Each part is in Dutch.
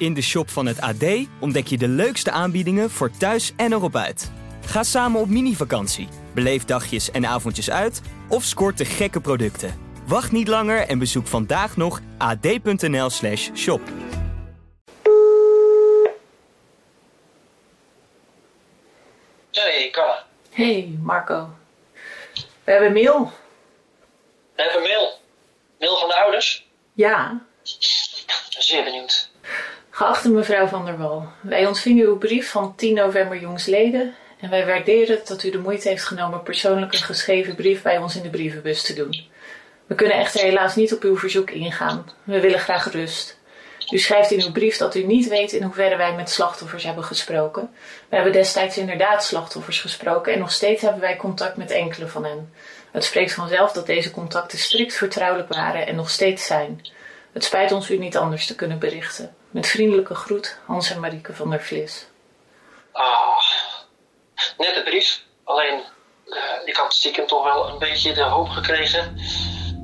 In de shop van het AD ontdek je de leukste aanbiedingen voor thuis en erop uit. Ga samen op mini-vakantie, beleef dagjes en avondjes uit of scoort de gekke producten. Wacht niet langer en bezoek vandaag nog ad.nl/slash shop. Hey, Carla. Hey Marco. We hebben mail. We hebben mail. Mail van de ouders. Ja. Zeer benieuwd. Geachte mevrouw van der Wal, wij ontvingen uw brief van 10 november jongsleden en wij waarderen dat u de moeite heeft genomen persoonlijk een geschreven brief bij ons in de brievenbus te doen. We kunnen echter helaas niet op uw verzoek ingaan. We willen graag rust. U schrijft in uw brief dat u niet weet in hoeverre wij met slachtoffers hebben gesproken. We hebben destijds inderdaad slachtoffers gesproken en nog steeds hebben wij contact met enkele van hen. Het spreekt vanzelf dat deze contacten strikt vertrouwelijk waren en nog steeds zijn. Het spijt ons u niet anders te kunnen berichten. Met vriendelijke groet, Hans en Marieke van der Vlis. Ah, net de brief. Alleen, eh, ik had stiekem toch wel een beetje de hoop gekregen.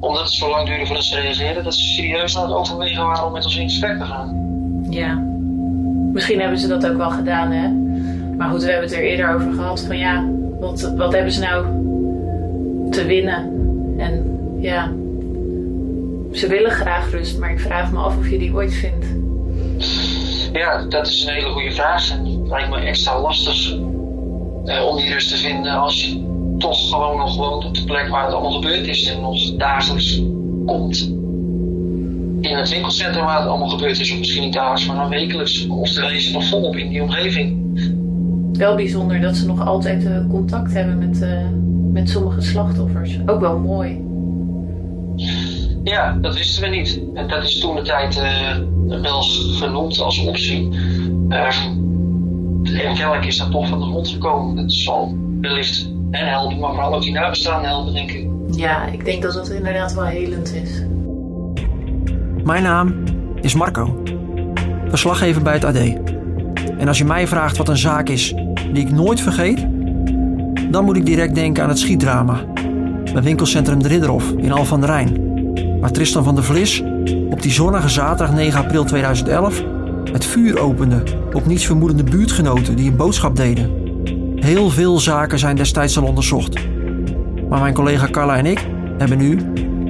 Omdat het zo lang duurde voordat ze reageerden. Dat ze serieus aan het overwegen waren om met ons in gesprek te gaan. Ja, misschien hebben ze dat ook wel gedaan, hè? Maar goed, we hebben het er eerder over gehad van ja, wat, wat hebben ze nou te winnen? En ja, ze willen graag rust, maar ik vraag me af of je die ooit vindt. Ja, dat is een hele goede vraag. En het lijkt me extra lastig eh, om die rust te vinden als je toch gewoon nog woont op de plek waar het allemaal gebeurd is. En nog dagelijks komt in het winkelcentrum waar het allemaal gebeurd is. Of misschien niet dagelijks, maar dan wekelijks. Oftewel je zit nog volop in die omgeving. Wel bijzonder dat ze nog altijd eh, contact hebben met, eh, met sommige slachtoffers. Ook wel mooi. Ja, dat wisten we niet. En dat is toen de tijd wel genoemd als optie. Ehm, en kennelijk is dat toch van de grond gekomen. Dat zal wellicht hen helpen, maar vooral ook die nabestaanden helpen, denk ik. Ja, ik denk dat dat inderdaad wel helend is. Mijn naam is Marco, verslaggever bij het AD. En als je mij vraagt wat een zaak is die ik nooit vergeet, dan moet ik direct denken aan het schietdrama bij winkelcentrum De Ridderhof in Al van der Rijn. Waar Tristan van der Vlis op die zonnige zaterdag 9 april 2011 het vuur opende op nietsvermoedende buurtgenoten die een boodschap deden. Heel veel zaken zijn destijds al onderzocht. Maar mijn collega Carla en ik hebben nu,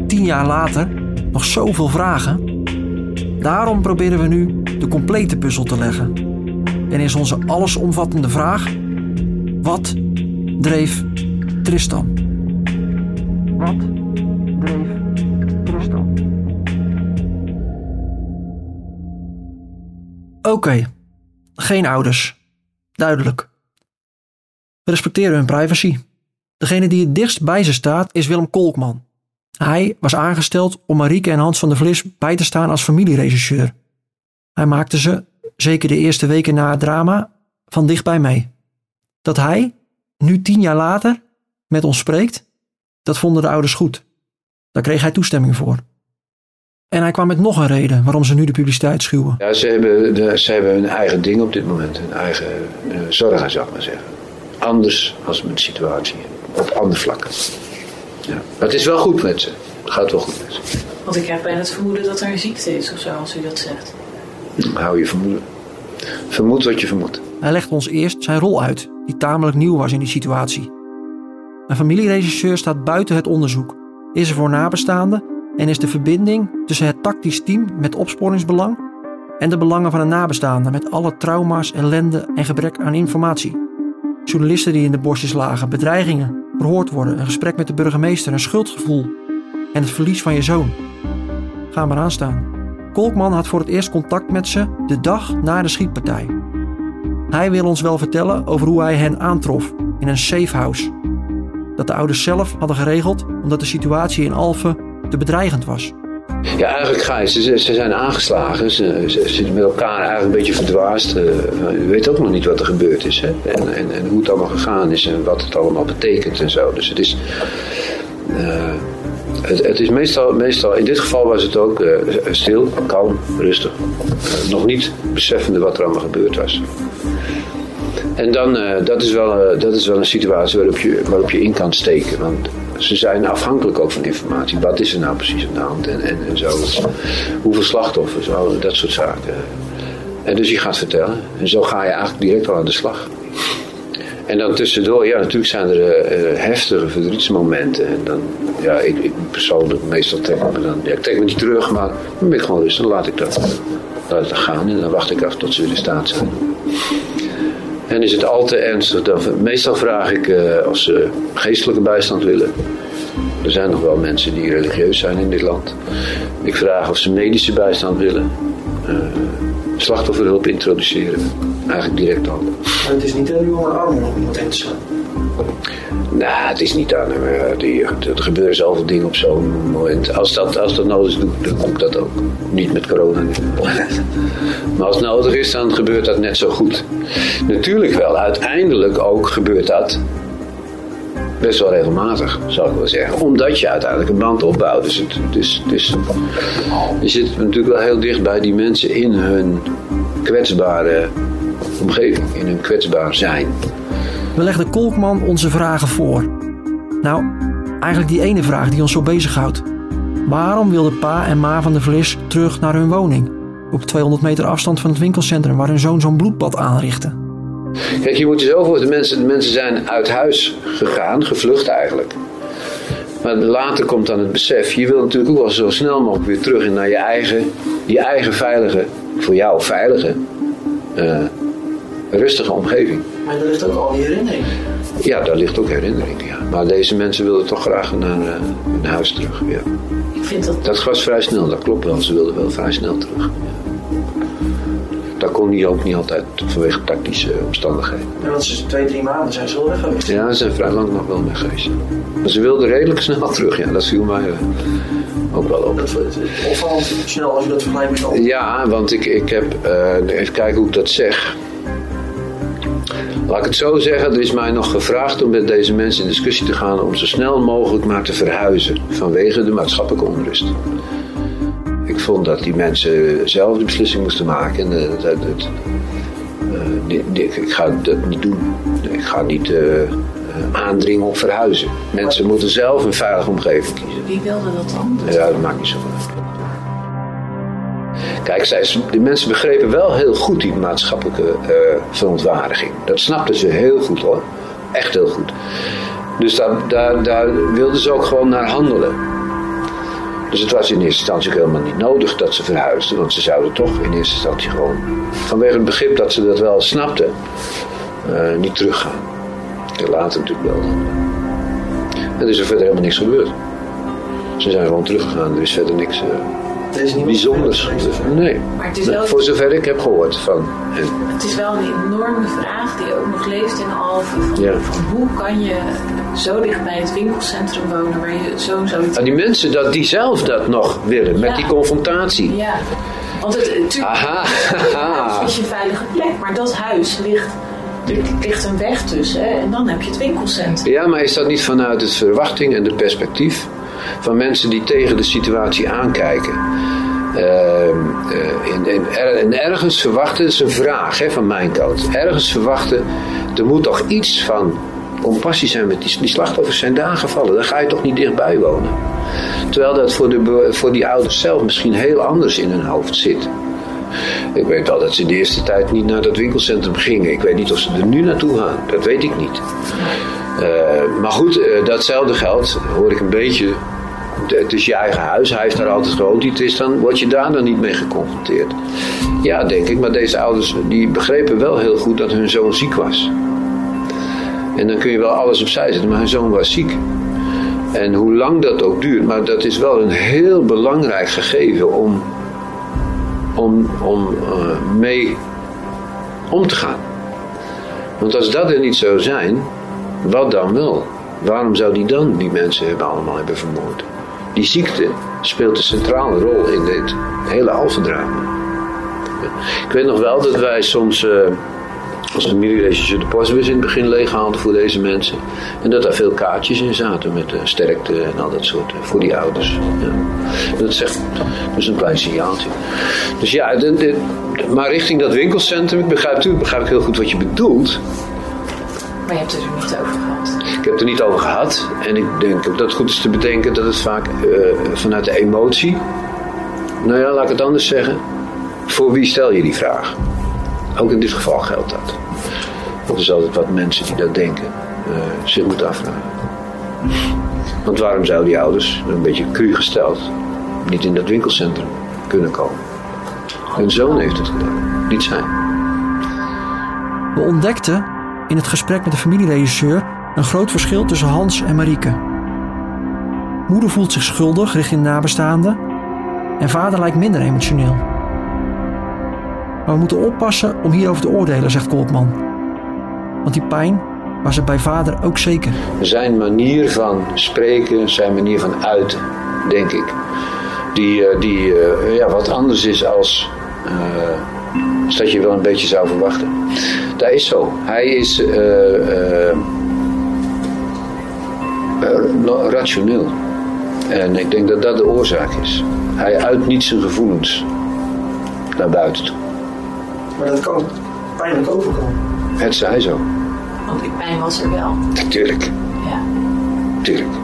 tien jaar later, nog zoveel vragen. Daarom proberen we nu de complete puzzel te leggen. En is onze allesomvattende vraag: wat dreef Tristan? Wat Oké, geen ouders. Duidelijk. We respecteren hun privacy. Degene die het dichtst bij ze staat is Willem Kolkman. Hij was aangesteld om Marieke en Hans van der Vlis bij te staan als familieregisseur. Hij maakte ze, zeker de eerste weken na het drama, van dichtbij mee. Dat hij, nu tien jaar later, met ons spreekt, dat vonden de ouders goed. Daar kreeg hij toestemming voor. En hij kwam met nog een reden waarom ze nu de publiciteit schuwen. Ja, ze hebben, de, ze hebben hun eigen ding op dit moment, hun eigen uh, zorgen, zou ik maar zeggen. Anders als met de situatie, op andere vlakken. Ja. Maar het is wel goed met ze. Het gaat wel goed met ze. Want ik heb bijna het vermoeden dat er een ziekte is of zo, als u dat zegt. Hou je vermoeden. Vermoed wat je vermoedt. Hij legt ons eerst zijn rol uit, die tamelijk nieuw was in die situatie. Een familieregisseur staat buiten het onderzoek, is er voor nabestaanden en is de verbinding tussen het tactisch team met opsporingsbelang en de belangen van een nabestaande met alle trauma's, ellende en gebrek aan informatie. Journalisten die in de bosjes lagen, bedreigingen, verhoord worden, een gesprek met de burgemeester, een schuldgevoel en het verlies van je zoon. Ga maar aanstaan. Kolkman had voor het eerst contact met ze de dag na de schietpartij. Hij wil ons wel vertellen over hoe hij hen aantrof in een safe house. Dat de ouders zelf hadden geregeld omdat de situatie in Alphen te bedreigend was. Ja, eigenlijk ga je. Ze, ze zijn aangeslagen. Ze, ze, met elkaar eigenlijk een beetje verdwaasd. Uh, je weet ook nog niet wat er gebeurd is. Hè? En, en, en, hoe het allemaal gegaan is en wat het allemaal betekent en zo. Dus het is. Uh, het, het, is meestal, meestal, in dit geval was het ook uh, stil, kalm, rustig. nog niet beseffende wat er allemaal gebeurd was. En dan, dat, is wel, dat is wel een situatie waarop je, waarop je in kan steken. Want ze zijn afhankelijk ook van informatie. Wat is er nou precies aan de hand en, en, en zo. Hoeveel slachtoffers, dat soort zaken. En dus je gaat vertellen. En zo ga je eigenlijk direct al aan de slag. En dan tussendoor, ja, natuurlijk zijn er eh, heftige verdrietsmomenten. En dan, ja, ik, persoonlijk, meestal trek me dan, ja, ik trek me niet terug, maar dan ben ik gewoon rustig. Dan laat ik dat, laat gaan en dan wacht ik af tot ze weer in staat zijn. En is het al te ernstig, dan, meestal vraag ik uh, of ze geestelijke bijstand willen. Er zijn nog wel mensen die religieus zijn in dit land. Ik vraag of ze medische bijstand willen. Uh, slachtofferhulp introduceren. Eigenlijk direct al. Maar het is niet aan uw arm om in te slaan? Nou, het is niet aan hem. Er gebeuren zoveel dingen op zo'n moment. Als dat, als dat nodig is, dan ik dat ook. Niet met corona. maar als het nodig is, dan gebeurt dat net zo goed. Natuurlijk wel. Uiteindelijk ook gebeurt dat best wel regelmatig, zou ik wel zeggen. Omdat je uiteindelijk een band opbouwt. Dus het, dus, dus, je zit natuurlijk wel heel dicht bij die mensen in hun kwetsbare omgeving, in hun kwetsbaar zijn. We legden Kolkman onze vragen voor. Nou, eigenlijk die ene vraag die ons zo bezighoudt. Waarom wilden pa en ma van de Vlis terug naar hun woning? Op 200 meter afstand van het winkelcentrum waar hun zoon zo'n bloedbad aanrichtte. Kijk, je moet je zo voor de mensen, de mensen zijn uit huis gegaan, gevlucht eigenlijk. Maar later komt dan het besef, je wil natuurlijk ook wel zo snel mogelijk weer terug naar je eigen, je eigen veilige, voor jou veilige, uh, rustige omgeving. Maar daar ligt ook al die herinnering. Ja, daar ligt ook herinnering, ja. Maar deze mensen wilden toch graag naar, uh, naar huis terug, ja. Ik vind dat... Dat was vrij snel, dat klopt wel. Ze wilden wel vrij snel terug. Ja dat kon niet, ook niet altijd vanwege tactische omstandigheden. Ja, want ze twee, drie maanden zijn ze wel weg geweest. Ja, ze zijn vrij lang nog wel weg geweest. Maar ze wilden redelijk snel terug, ja, dat viel mij uh, ook wel op. Dat opvallend snel als je dat vergelijkt met al. Ja, want ik, ik heb, uh, even kijken hoe ik dat zeg. Laat ik het zo zeggen, er is mij nog gevraagd om met deze mensen in discussie te gaan om zo snel mogelijk maar te verhuizen vanwege de maatschappelijke onrust ik vond dat die mensen zelf de beslissing moesten maken. En, uh, dat, dat, uh, ik ga dat niet doen. Ik ga niet uh, aandringen op verhuizen. Mensen moeten zelf een veilige omgeving kiezen. Wie wilde dat dan? Ja, dat maakt niet zo uit. Kijk, zij, die mensen begrepen wel heel goed die maatschappelijke verontwaardiging. Dat snapten ze heel goed hoor. Echt heel goed. Dus daar, daar, daar wilden ze ook gewoon naar handelen. Dus het was in eerste instantie ook helemaal niet nodig dat ze verhuisden, want ze zouden toch in eerste instantie gewoon, vanwege het begrip dat ze dat wel snapten, uh, niet teruggaan. Later natuurlijk wel. En er is er verder helemaal niks gebeurd. Ze zijn gewoon teruggegaan, er is verder niks uh, bijzonders. Nee, maar het is wel... voor zover ik heb gehoord van. Het is wel een enorme vraag die ook nog leest in Alphen. Van, ja. van hoe kan je zo dicht bij het winkelcentrum wonen waar je zo zoiets... En die mensen dat die zelf dat nog willen, met die confrontatie. Ja, want het, natuurlijk Aha. is je veilige plek, maar dat huis ligt... Er ligt een weg tussen hè, en dan heb je het winkelcentrum. Ja, maar is dat niet vanuit de verwachting en de perspectief van mensen die tegen de situatie aankijken? En, en, en, ergens verwachten, dat is een vraag hè, van mijn kant. Ergens verwachten, er moet toch iets van compassie zijn met die, die slachtoffers zijn daar gevallen. Daar ga je toch niet dichtbij wonen. Terwijl dat voor, de, voor die ouders zelf misschien heel anders in hun hoofd zit. Ik weet wel dat ze de eerste tijd niet naar dat winkelcentrum gingen. Ik weet niet of ze er nu naartoe gaan. Dat weet ik niet. Uh, maar goed, uh, datzelfde geldt, hoor ik een beetje. Het is je eigen huis, hij heeft daar altijd. Het is dan, word je daar dan niet mee geconfronteerd? Ja, denk ik. Maar deze ouders die begrepen wel heel goed dat hun zoon ziek was. En dan kun je wel alles opzij zetten, maar mijn zoon was ziek. En hoe lang dat ook duurt, maar dat is wel een heel belangrijk gegeven om, om, om uh, mee om te gaan. Want als dat er niet zou zijn, wat dan wel? Waarom zou die dan die mensen hebben allemaal hebben vermoord? Die ziekte speelt een centrale rol in dit hele alfendrama. Ik weet nog wel dat wij soms. Uh, als familieregisseur de postbus in het begin leeghaalde voor deze mensen. En dat daar veel kaartjes in zaten met uh, sterkte en al dat soort uh, voor die ouders. Dat zegt dus een klein signaaltje. Dus ja, de, de, maar richting dat winkelcentrum, ik begrijp natuurlijk begrijp ik heel goed wat je bedoelt. Maar je hebt het er niet over gehad. Ik heb het er niet over gehad. En ik denk dat het goed is te bedenken dat het vaak uh, vanuit de emotie. Nou ja, laat ik het anders zeggen. Voor wie stel je die vraag? Ook in dit geval geldt dat. Dat is altijd wat mensen die dat denken uh, zich moeten afvragen. Want waarom zouden die ouders, een beetje cru gesteld, niet in dat winkelcentrum kunnen komen? Hun zoon heeft het gedaan, niet zij. We ontdekten in het gesprek met de familieregisseur een groot verschil tussen Hans en Marieke. Moeder voelt zich schuldig richting nabestaanden en vader lijkt minder emotioneel. Maar we moeten oppassen om hierover te oordelen, zegt Koopman. Want die pijn was er bij vader ook zeker. Zijn manier van spreken, zijn manier van uiten, denk ik. Die, eh, die uh, ja, wat anders is als, uh, als dat je wel een beetje zou verwachten. Dat is zo. Hij is rationeel. En ik denk dat dat de oorzaak is. Hij uit niet zijn gevoelens naar buiten toe. Maar dat kan pijnlijk overkomen. Het zij zo. Want die pijn was er wel. Natuurlijk. Ja. Tuurlijk.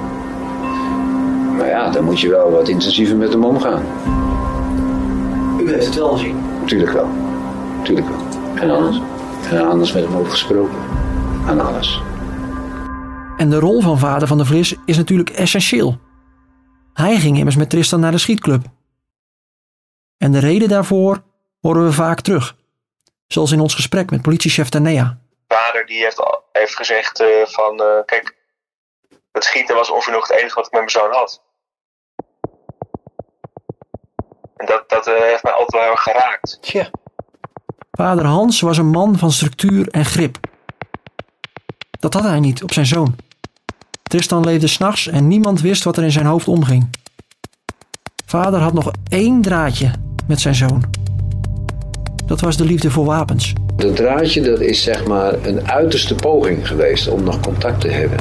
Maar ja, dan moet je wel wat intensiever met hem omgaan. U heeft het wel gezien? Tuurlijk wel. Tuurlijk wel. En anders. En anders met hem over gesproken. Aan alles. En de rol van vader van de Vlis is natuurlijk essentieel. Hij ging immers met Tristan naar de schietclub. En de reden daarvoor horen we vaak terug. Zoals in ons gesprek met politiechef Tanea. Vader die heeft, heeft gezegd uh, van, uh, kijk, het schieten was ongeveer nog het enige wat ik met mijn zoon had. En dat, dat uh, heeft mij altijd wel heel erg geraakt. Tja. Vader Hans was een man van structuur en grip. Dat had hij niet op zijn zoon. Tristan leefde s'nachts en niemand wist wat er in zijn hoofd omging. Vader had nog één draadje met zijn zoon. Dat was de liefde voor wapens. Dat draadje dat is zeg maar een uiterste poging geweest om nog contact te hebben.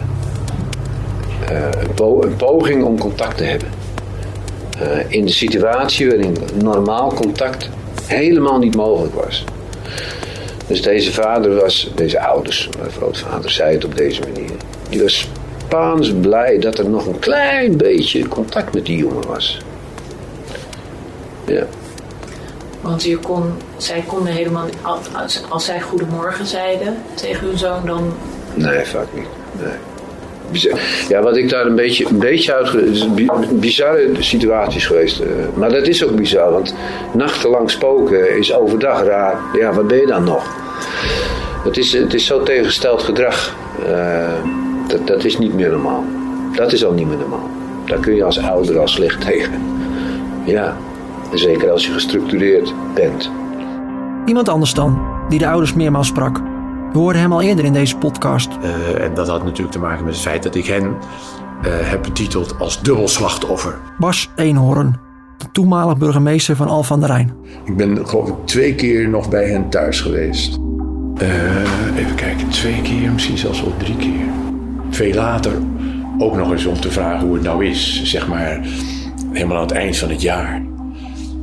Uh, een, po een, poging om contact te hebben. Uh, in de situatie waarin normaal contact helemaal niet mogelijk was. Dus deze vader was, deze ouders, mijn grootvader zei het op deze manier. Die was paans blij dat er nog een klein beetje contact met die jongen was. Ja. Want je kon, zij konden helemaal als, als zij goedemorgen zeiden tegen hun zoon, dan. Nee, vaak niet. Nee. Ja, wat ik daar een beetje, een beetje uit. Is een bizarre situatie is geweest. Eh, maar dat is ook bizar, want nachtenlang spoken is overdag raar. Ja, wat ben je dan nog? Het is, het is zo tegengesteld gedrag. Uh, dat, dat is niet meer normaal. Dat is al niet meer normaal. Daar kun je als ouder al slecht tegen. Ja, zeker als je gestructureerd bent. Iemand anders dan, die de ouders meermaals sprak. We hoorden hem al eerder in deze podcast. Uh, en dat had natuurlijk te maken met het feit dat ik hen uh, heb betiteld als dubbel slachtoffer. Bas Eenhoorn, de toenmalig burgemeester van Al van der Rijn. Ik ben geloof ik twee keer nog bij hen thuis geweest. Uh, even kijken, twee keer, misschien zelfs wel drie keer. Veel later ook nog eens om te vragen hoe het nou is, zeg maar helemaal aan het eind van het jaar.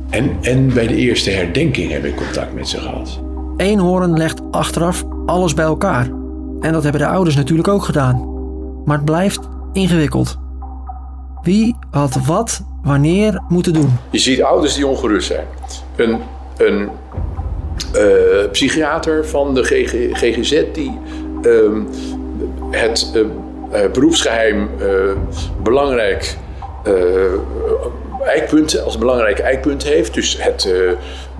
En, en bij de eerste herdenking heb ik contact met ze gehad. Eenhoorn legt achteraf alles bij elkaar. En dat hebben de ouders natuurlijk ook gedaan. Maar het blijft ingewikkeld. Wie had wat wanneer moeten doen? Je ziet ouders die ongerust zijn. Een, een uh, psychiater van de GG, GGZ die uh, het uh, beroepsgeheim belangrijk eikpunt, als belangrijk eikpunt heeft. Dus het,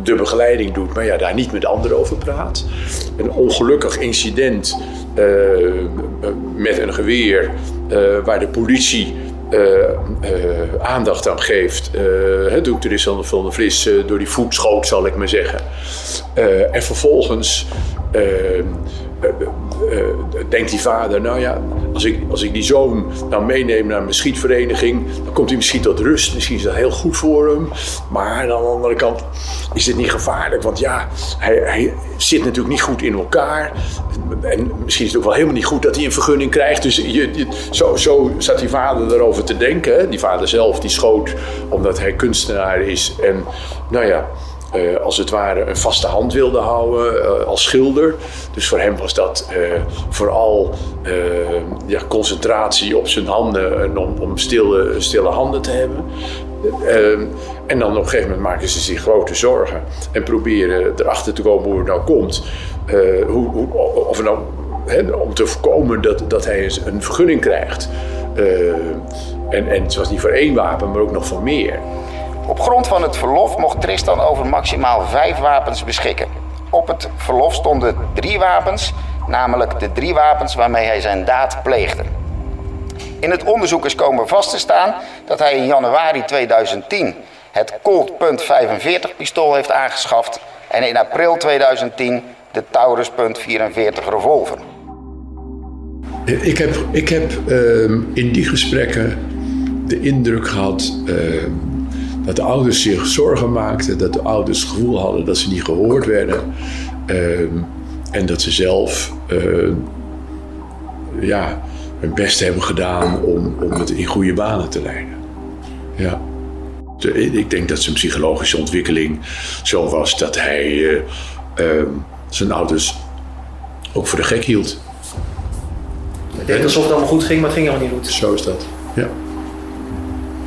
de begeleiding doet, maar ja, daar niet met anderen over praat. Een ongelukkig incident met een geweer waar de politie aandacht aan geeft. Uh, doet er is van de Vlis door die voet schoot, zal ik maar zeggen. en vervolgens denkt die vader, nou ja, als ik, als ik die zoon nou meeneem naar mijn schietvereniging, dan komt hij misschien tot rust. Misschien is dat heel goed voor hem. Maar aan de andere kant is het niet gevaarlijk, want ja, hij, hij zit natuurlijk niet goed in elkaar. En misschien is het ook wel helemaal niet goed dat hij een vergunning krijgt. Dus je, je, zo, zo zat die vader erover te denken. Die vader zelf die schoot omdat hij kunstenaar is. En nou ja, uh, als het ware een vaste hand wilde houden uh, als schilder. Dus voor hem was dat uh, vooral ja, concentratie op zijn handen en om, om stille, stille handen te hebben. En dan op een gegeven moment maken ze zich grote zorgen en proberen erachter te komen hoe het nou komt. Eh, hoe, of nou, om te voorkomen dat, dat hij een, vergunning krijgt. Eh, en, en het was niet voor één wapen, maar ook nog voor meer. Op grond van het verlof mocht Tristan over maximaal vijf wapens beschikken. Op het verlof stonden drie wapens, namelijk de drie wapens waarmee hij zijn daad pleegde. In het onderzoek is komen vast te staan dat hij in januari 2010 het Colt .45 pistool heeft aangeschaft en in april 2010 de Taurus .44 revolver. Ik heb, ik heb ehm, in die gesprekken de indruk gehad ehm, dat de ouders zich zorgen maakten, dat de ouders het gevoel hadden dat ze niet gehoord werden ehm, en dat ze zelf ja, hun best hebben gedaan om, om het in goede banen te leiden. Ja. Ik denk dat zijn psychologische ontwikkeling zo was dat hij uh, uh, zijn ouders ook voor de gek hield. Ik denk alsof het allemaal goed ging, maar het ging helemaal niet goed. Zo is dat, ja.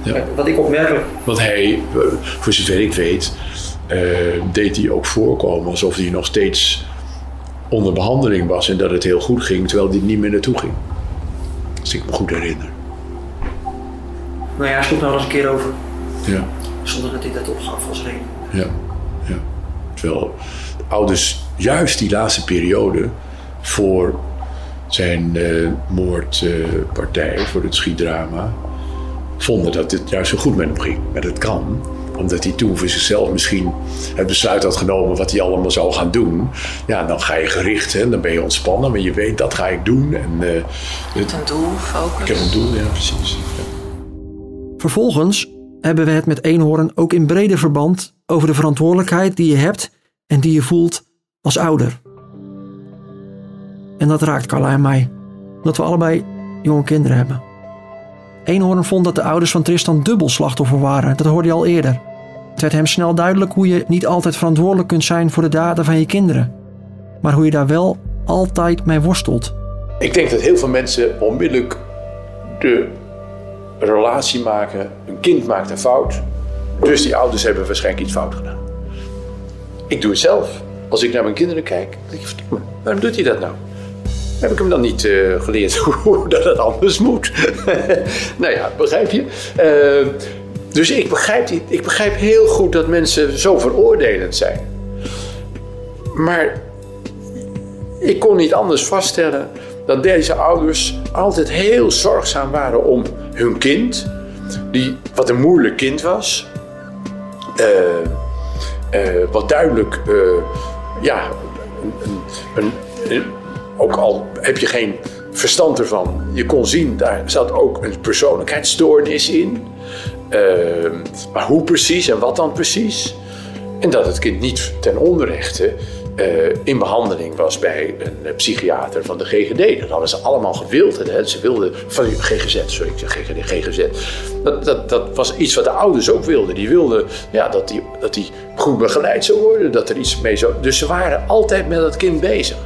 Ja. Wat ik opmerkelijk... Want hij, eh, voor zover ik weet, uh, deed hij ook voorkomen alsof hij nog steeds onder behandeling was en dat het heel goed ging, terwijl hij niet meer naartoe ging. Als ik me goed herinner. Nou ja, hij sloeg nou eens een keer over. Ja. Zonder dat hij dat opgaf als reden. Ja, ja. Terwijl de ouders juist die laatste periode voor zijn uh, moordpartij, uh, voor het schietdrama, vonden dat het juist zo goed met hem ging. Maar dat kan omdat hij toen voor zichzelf misschien het besluit had genomen wat hij allemaal zou gaan doen. Ja, dan ga je gericht, hè, dan ben je ontspannen, maar je weet dat ga ik doen. En, uh, het, een doel, focus. Ik heb een doel, ja, precies. Ja. Vervolgens hebben we het met Eenhoorn ook in breder verband over de verantwoordelijkheid die je hebt en die je voelt als ouder. En dat raakt Carla en mij, omdat we allebei jonge kinderen hebben. Eenhoorn vond dat de ouders van Tristan dubbel slachtoffer waren. Dat hoorde je al eerder. Het werd hem snel duidelijk hoe je niet altijd verantwoordelijk kunt zijn voor de daden van je kinderen. Maar hoe je daar wel altijd mee worstelt. Ik denk dat heel veel mensen onmiddellijk de relatie maken. Een kind maakt een fout. Dus die ouders hebben waarschijnlijk iets fout gedaan. Ik doe het zelf. Als ik naar mijn kinderen kijk, denk ik, waarom doet hij dat nou? Heb ik hem dan niet uh, geleerd hoe dat het anders moet? nou ja, begrijp je? Uh, dus ik begrijp, ik begrijp heel goed dat mensen zo veroordelend zijn. Maar ik kon niet anders vaststellen dat deze ouders altijd heel zorgzaam waren om hun kind, die wat een moeilijk kind was, uh, wat duidelijk, ja, een, een, een ook al heb je geen verstand ervan, je kon zien, daar zat ook een persoonlijkheidsstoornis in. Uh, maar hoe precies en wat dan precies? En dat het kind niet ten onrechte uh, in behandeling was bij een psychiater van de GGD. Dat hadden ze allemaal gewild. Hè? Ze wilden, van GGZ, sorry, ik GGD, GGZ. Dat, dat, dat was iets wat de ouders ook wilden. Die wilden ja, dat die, dat die goed begeleid zou worden, dat er iets mee zou. Dus ze waren altijd met dat kind bezig.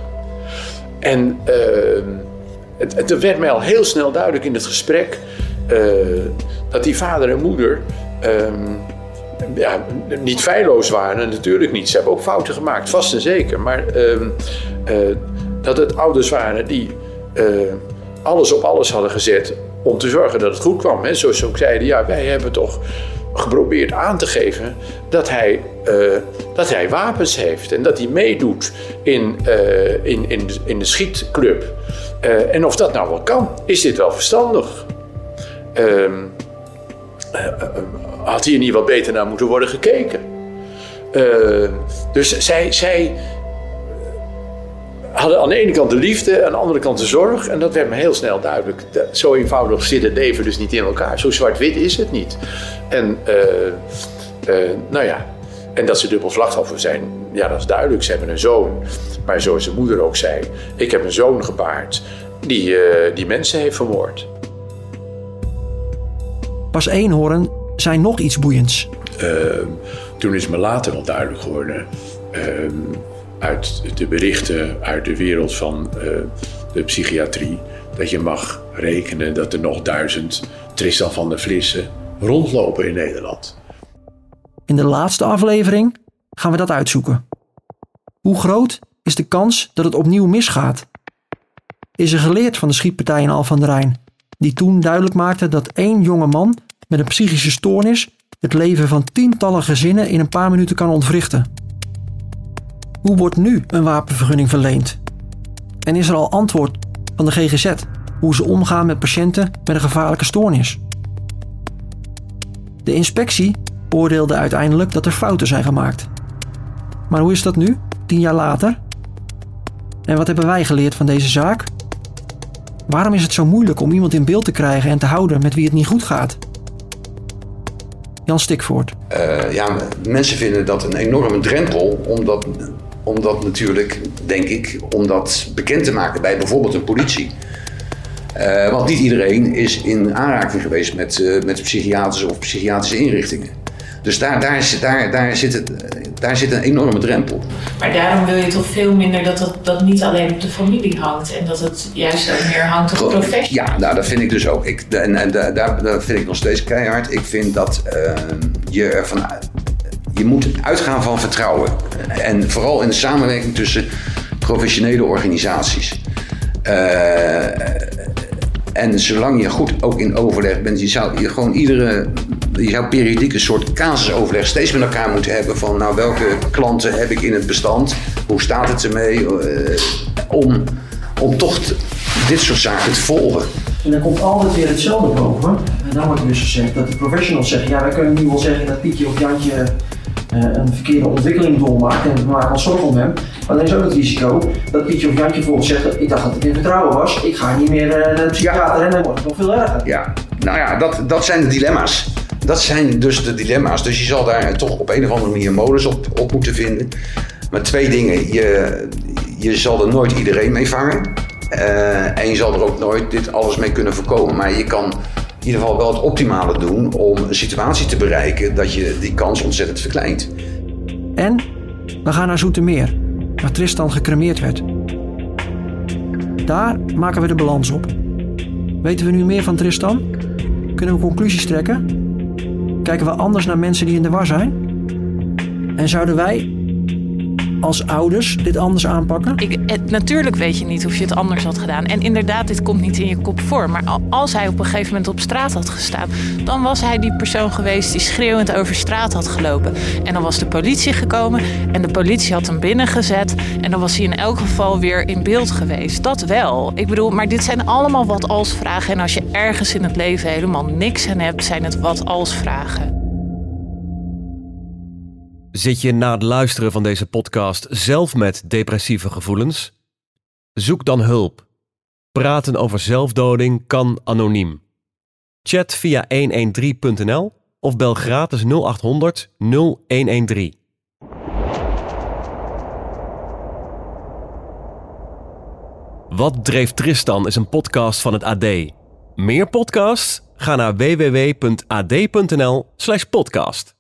En uh, het, werd mij al heel snel duidelijk in het gesprek uh, dat die vader en moeder um, ja, niet feilloos waren. Natuurlijk niet. Ze hebben ook fouten gemaakt, vast en zeker. Maar uh, dat het ouders waren die alles op alles hadden gezet om te zorgen dat het goed kwam. Hè. Zoals ze ook zeiden, ja, wij hebben toch geprobeerd aan te geven dat hij, uh, dat hij wapens heeft en dat hij meedoet in, uh, in, in, de, in de schietclub. Uh, en of dat nou wel kan, is dit wel verstandig? Ehm, had hier niet wat beter naar moeten worden gekeken? dus zij, zij hadden aan de ene kant de liefde, aan de andere kant de zorg. En dat werd me heel snel duidelijk. Zo eenvoudig zit het leven dus niet in elkaar. Zo zwart-wit is het niet. En uh, nou ja, en dat ze dubbel slachtoffer zijn, ja, dat is duidelijk. Ze hebben een zoon. Maar zoals de moeder ook zei, ik heb een zoon gebaard die, uh, die mensen heeft vermoord. Pas Eenhoorn zei nog iets boeiends. toen is me later wel duidelijk geworden ehm, uit de berichten uit de wereld van uh, de psychiatrie dat je mag rekenen dat er nog duizend Tristan van der Vlissen rondlopen in Nederland. In de laatste aflevering gaan we dat uitzoeken. Hoe groot is de kans dat het opnieuw misgaat? Is er geleerd van de schietpartij in Al der Rijn, die toen duidelijk maakte dat één jonge man met een psychische stoornis het leven van tientallen gezinnen in een paar minuten kan ontwrichten? Hoe wordt nu een wapenvergunning verleend? En is er al antwoord van de GGZ hoe ze omgaan met patiënten met een gevaarlijke stoornis? De inspectie oordeelde uiteindelijk dat er fouten zijn gemaakt. Maar hoe is dat nu, tien jaar later? En wat hebben wij geleerd van deze zaak? Waarom is het zo moeilijk om iemand in beeld te krijgen en te houden met wie het niet goed gaat? Jan Stikvoort. Uh, ja, mensen vinden dat een enorme drempel, omdat, omdat natuurlijk, denk ik, om dat bekend te maken bij bijvoorbeeld een politie. Uh, want niet iedereen is in aanraking geweest met, uh, met psychiatrische of psychiatrische inrichtingen. Dus daar, daar, daar, daar, zit het, daar zit een enorme drempel. Maar daarom wil je toch veel minder dat het dat niet alleen op de familie hangt en dat het juist ook meer hangt op de professie. Ja, nou dat vind ik dus ook. Ik, en, en daar, daar vind ik nog steeds keihard. Ik vind dat uh, je ervan je moet uitgaan van vertrouwen. En vooral in de samenwerking tussen professionele organisaties. Uh, en zolang je goed ook in overleg bent, je zou je gewoon iedere je zou periodiek een soort casusoverleg steeds met elkaar moeten hebben van nou welke klanten heb ik in het bestand, hoe staat het ermee, uh, om, om toch dit soort zaken te volgen. En dan komt altijd weer hetzelfde boven. En dan wordt dus gezegd dat de professionals zeggen, ja wij kunnen nu wel zeggen dat Pietje of Jantje uh, een verkeerde ontwikkeling doormaakt en we maken ons zorgen om hem. Maar dan is ook het risico dat Pietje of Jantje bijvoorbeeld zegt, ik dacht dat het in vertrouwen was, ik ga niet meer uh, naar de psychiater en dan wordt het nog veel erger. Ja, nou ja, dat, dat zijn de dilemma's. Dat zijn dus de dilemma's. Dus je zal daar toch op een of andere manier modus op, moeten vinden. Maar twee dingen. Je, je zal er nooit iedereen mee vangen. Uh, en je zal er ook nooit dit alles mee kunnen voorkomen. Maar je kan in ieder geval wel het optimale doen om een situatie te bereiken dat je die kans ontzettend verkleint. En we gaan naar Zoetermeer, waar Tristan gecremeerd werd. Daar maken we de balans op. Weten we nu meer van Tristan? Kunnen we conclusies trekken? Kijken we anders naar mensen die in de war zijn? En zouden wij als ouders dit anders aanpakken? Ik, natuurlijk weet je niet of je het anders had gedaan. En inderdaad, dit komt niet in je kop voor. Maar als hij op een gegeven moment op straat had gestaan, dan was hij die persoon geweest die schreeuwend over straat had gelopen. En dan was de politie gekomen en de politie had hem binnengezet. En dan was hij in elk geval weer in beeld geweest. Dat wel. Ik bedoel, maar dit zijn allemaal wat als vragen. En als je ergens in het leven helemaal niks aan hebt, zijn het wat als vragen. Zit je na het luisteren van deze podcast zelf met depressieve gevoelens? Zoek dan hulp. Praten over zelfdoding kan anoniem. Chat via 113.nl of bel gratis 0800 0113. Wat dreef Tristan is een podcast van het AD. Meer podcasts? Ga naar www.ad.nl/podcast.